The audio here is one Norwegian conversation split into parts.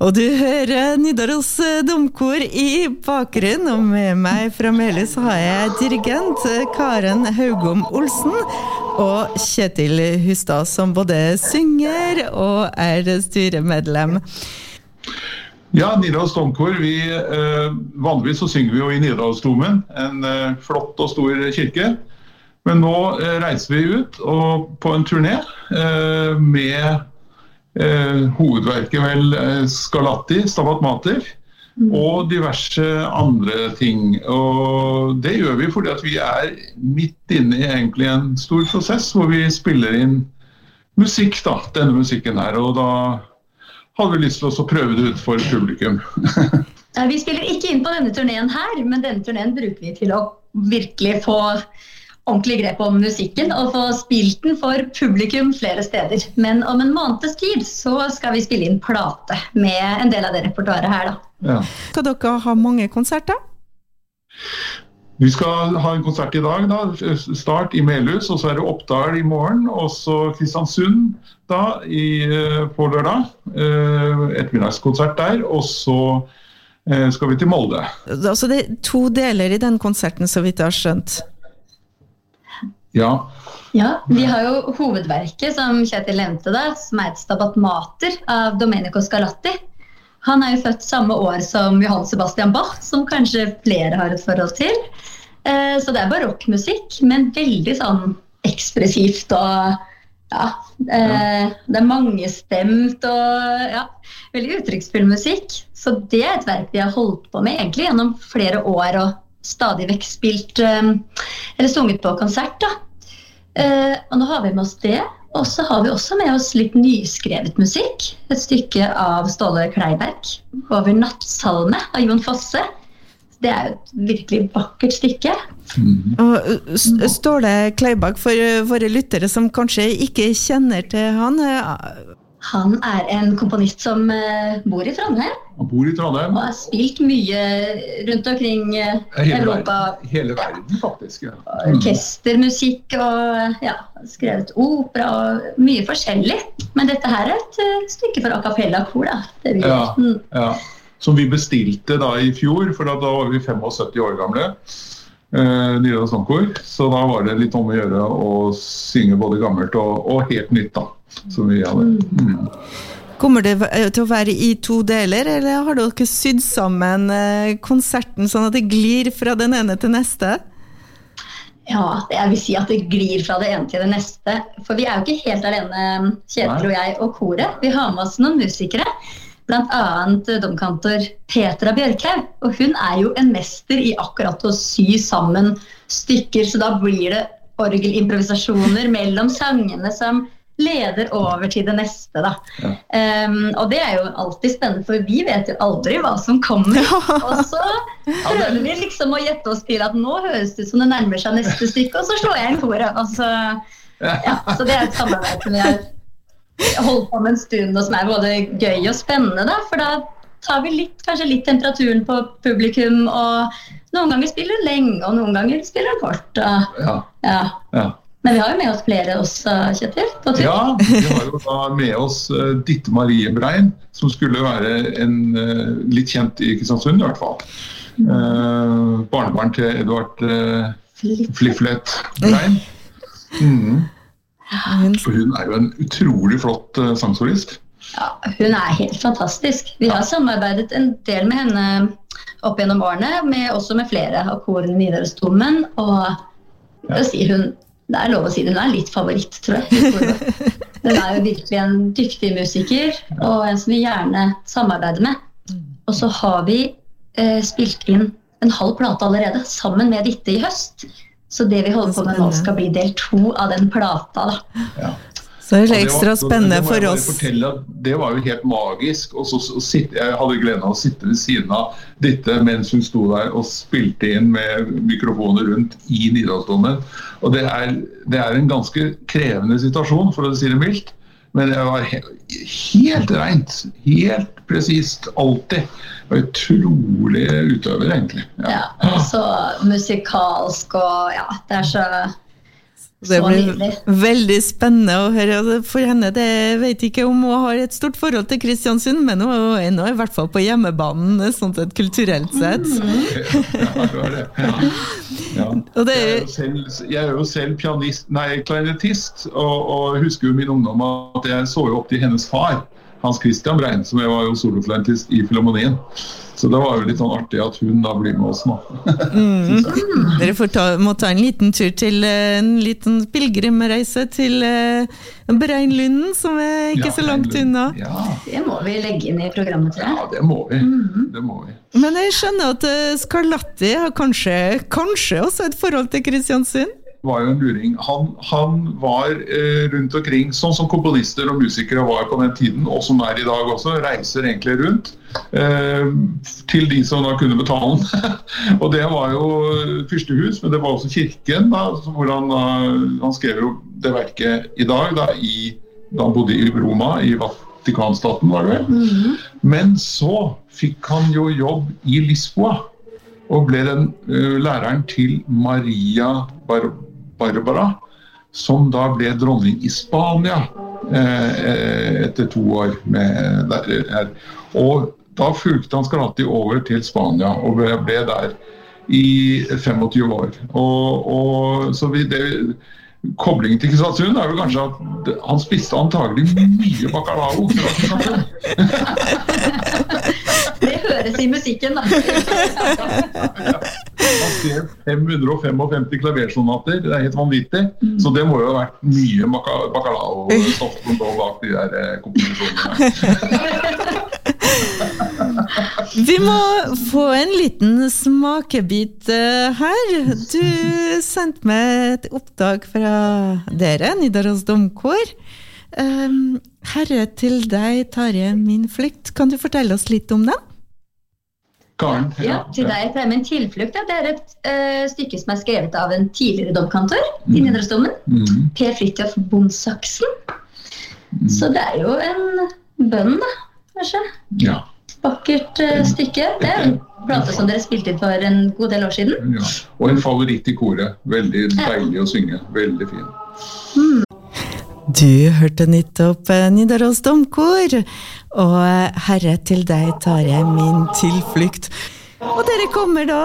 Og du hører Nidaros Domkor i bakgrunnen, og med meg fra Melhus har jeg dirigent Karen Haugom Olsen og Kjetil Hustad, som både synger og er styremedlem. Ja, Nidaros Domkor. Vi, eh, vanligvis så synger vi jo i Nidarosdomen, en eh, flott og stor kirke. Men nå eh, reiser vi ut og på en turné eh, med eh, hovedverket vel eh, Scarlatti, Stabat Mater, mm. og diverse andre ting. Og det gjør vi fordi at vi er midt inne i egentlig en stor prosess hvor vi spiller inn musikk, da, denne musikken her. Og da hadde vi lyst til å prøve det ut for publikum. vi spiller ikke inn på denne turneen her, men denne turneen bruker vi til å virkelig få ordentlig grep om musikken og få spilt den for publikum flere steder. Men om en måneds tid så skal vi spille inn plate med en del av det repertoaret her, da. Ja. Skal dere ha mange konserter? Vi skal ha en konsert i dag. da, Start i Melhus, og så er det Oppdal i morgen. Og så Kristiansund da, i, eh, på lørdag. Eh, ettermiddagskonsert der. Og så eh, skal vi til Molde. Altså Det er to deler i den konserten, så vidt jeg har skjønt? Ja. ja. Vi har jo hovedverket, som Kjetil nevnte, da, som er et stabat mater av Domenico Scarlatti. Han er jo født samme år som Johan Sebastian Bach, som kanskje flere har et forhold til. Eh, så det er barokkmusikk, men veldig sånn ekspressivt og ja, eh, det er mangestemt og ja, veldig uttrykksfull musikk. Så det er et verk vi har holdt på med egentlig gjennom flere år. og stadig vekk spilt eh, eller sunget på konsert. da. Eh, og nå har vi med oss det. Og så har vi også med oss litt nyskrevet musikk. Et stykke av Ståle Kleiberg over 'Nattsalme' av Jon Fosse. Det er jo et virkelig vakkert stykke. Mm. Og Ståle Kleiberg, for våre lyttere som kanskje ikke kjenner til han, han er en komponist som uh, bor i Trondheim. Han bor i Trondheim. Og har spilt mye rundt omkring uh, hele Europa. Verden, hele verden, faktisk. Ja. Mm. Orkestermusikk og ja, skrevet opera og mye forskjellig. Men dette her er et uh, stykke for a cappella-kor. Ja, mm. ja. Som vi bestilte da i fjor, for da, da var vi 75 år gamle. Uh, Nidaros Så da var det litt om å gjøre å synge både gammelt og, og helt nytt. da som vi hadde. Mm. Kommer det til å være i to deler, eller har dere sydd sammen eh, konserten sånn at det glir fra den ene til neste? Ja, jeg vil si at det glir fra det ene til det neste. For vi er jo ikke helt alene, Kjetil og jeg og koret. Vi har med oss noen musikere. Bl.a. domkantor Petra Bjørkhaug. Og hun er jo en mester i akkurat å sy sammen stykker, så da blir det orgelimprovisasjoner mellom sangene som leder over til det neste. Da. Ja. Um, og det er jo alltid spennende, for vi vet jo aldri hva som kommer. Og så prøver vi liksom å gjette oss til at nå høres det ut som det nærmer seg neste stykke, og så slår jeg inn koret. Så, ja, så det er et samarbeid som vi har holdt på med en stund, og som er både gøy og spennende. Da, for da tar vi litt, kanskje litt temperaturen på publikum. og Noen ganger spiller den lenge, og noen ganger spiller den kort. Og, ja. ja. Men vi har jo med oss flere også, Kjetil? Ja, vi har jo da med oss uh, Ditte Marie Brein, som skulle være en uh, litt kjent i Kristiansund i hvert fall. Uh, barnebarn til Edvard uh, Fliflet Brein. Mm. Og hun er jo en utrolig flott uh, sangsolist. Ja, hun er helt fantastisk. Vi har samarbeidet en del med henne opp gjennom årene, med, også med flere av korene i Nidarosdomen. Og ja. si hun det er lov å si hun er litt favoritt, tror jeg. Hun er jo virkelig en dyktig musiker, og en som vi gjerne samarbeider med. Og så har vi eh, spilt inn en halv plate allerede, sammen med Ditte i høst. Så det vi holder på med nå, skal bli del to av den plata. da. Ja. Så det er ekstra spennende for oss. Det var jo helt magisk. Og så, så jeg hadde gleden av å sitte ved siden av dette mens hun sto der og spilte inn med mikrofoner rundt i Nidarosdomen. Og det er, det er, en ganske krevende situasjon, for å si det mildt. Men det var helt, helt reint. Helt presist. Alltid. Det var utrolig utøver, egentlig. Ja, ja så musikalsk og ja, det er så Det blir veldig spennende å høre. For henne, det vet ikke om hun har et stort forhold til Kristiansund, men hun er ennå i hvert fall på hjemmebanen, sånn sett kulturelt sett. Mm. Ja, det var det. Ja. Ja. Er... Jeg, er jo selv, jeg er jo selv pianist, nei, klarinettist, og, og husker jo min ungdom at jeg så jo opp til hennes far. Hans Christian Brein, som jeg var jo soloflautist i Filharmonien. Så det var jo litt sånn artig at hun da blir med oss nå. mm. Dere ta, må ta en liten tur til eh, en liten pilegrimreise til uh, Breinlunden, som er ikke ja, så langt unna. Ja. Det må vi legge inn i programmet, tror jeg. Ja, det må vi. Mm. Det må vi. Men jeg skjønner at uh, Scarlatti har kanskje, kanskje også et forhold til Kristiansund? Var jo en luring. Han, han var eh, rundt omkring, sånn som komponister og musikere var på den tiden, og som er i dag også, reiser egentlig rundt eh, til de som da kunne betale den. og det var jo fyrstehus, men det var også kirken, da, hvor han, han skrev jo det verket i dag, da, i, da han bodde i Roma, i Vatikanstaten, var det vel. Mm -hmm. Men så fikk han jo jobb i Lisboa. Og ble den uh, læreren til Maria Bar Barbara, som da ble dronning i Spania eh, etter to år med der. Og da fulgte han Scarlatti over til Spania og ble, ble der i 25 år. Og, og så vi, det, Koblingen til Kristiansund er jo kanskje at han spiste antagelig mye bacalao. høres i musikken, da. Han skrev 555 klaversonater, det er helt vanvittig. Mm. Så det må jo ha vært mye bacalao-stoff som lå bak de der eh, komposisjonene. Vi må få en liten smakebit eh, her. Du sendte meg et opptak fra dere, Nidaros Domkor. Um, herre til deg, Tarje, min flykt. Kan du fortelle oss litt om den? Karen? Ja, til deg. Det er min tilflukt. Det er et uh, stykke som er skrevet av en tidligere domkantor mm. i Nidarosdomen. Mm. Per Fridtjof Bonsaksen. Mm. Så det er jo en bønn, da, kanskje. Ja. Vakkert uh, stykke. Det er en plate som dere spilte inn for en god del år siden. Ja. Og en favoritt i koret. Veldig deilig å synge. Veldig fin. Du hørte nettopp eh, Nidaros Domkor, og Herre til deg tar jeg min tilflukt. Og dere kommer da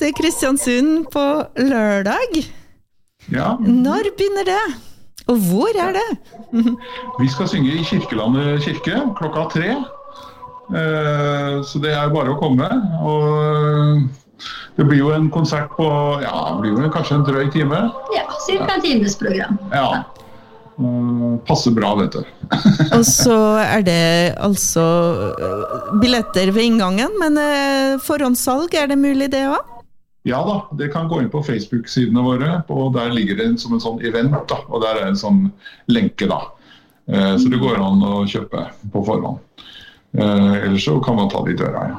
til Kristiansund på lørdag. Ja. Når begynner det? Og hvor er det? Vi skal synge i Kirkelandet kirke klokka tre. Eh, så det er bare å komme. Og det blir jo en konsert på ja, det blir jo kanskje en drøy time. Ja, ca. en times program. Ja. Uh, passer bra, vet du. og så er det altså uh, billetter ved inngangen, men uh, forhåndssalg, er det mulig det òg? Ja da, det kan gå inn på Facebook-sidene våre. og Der ligger det som en sånn event. da, og Der er en sånn lenke. da. Så det går an å kjøpe på forhånd. Ellers så kan man ta det i døra, ja.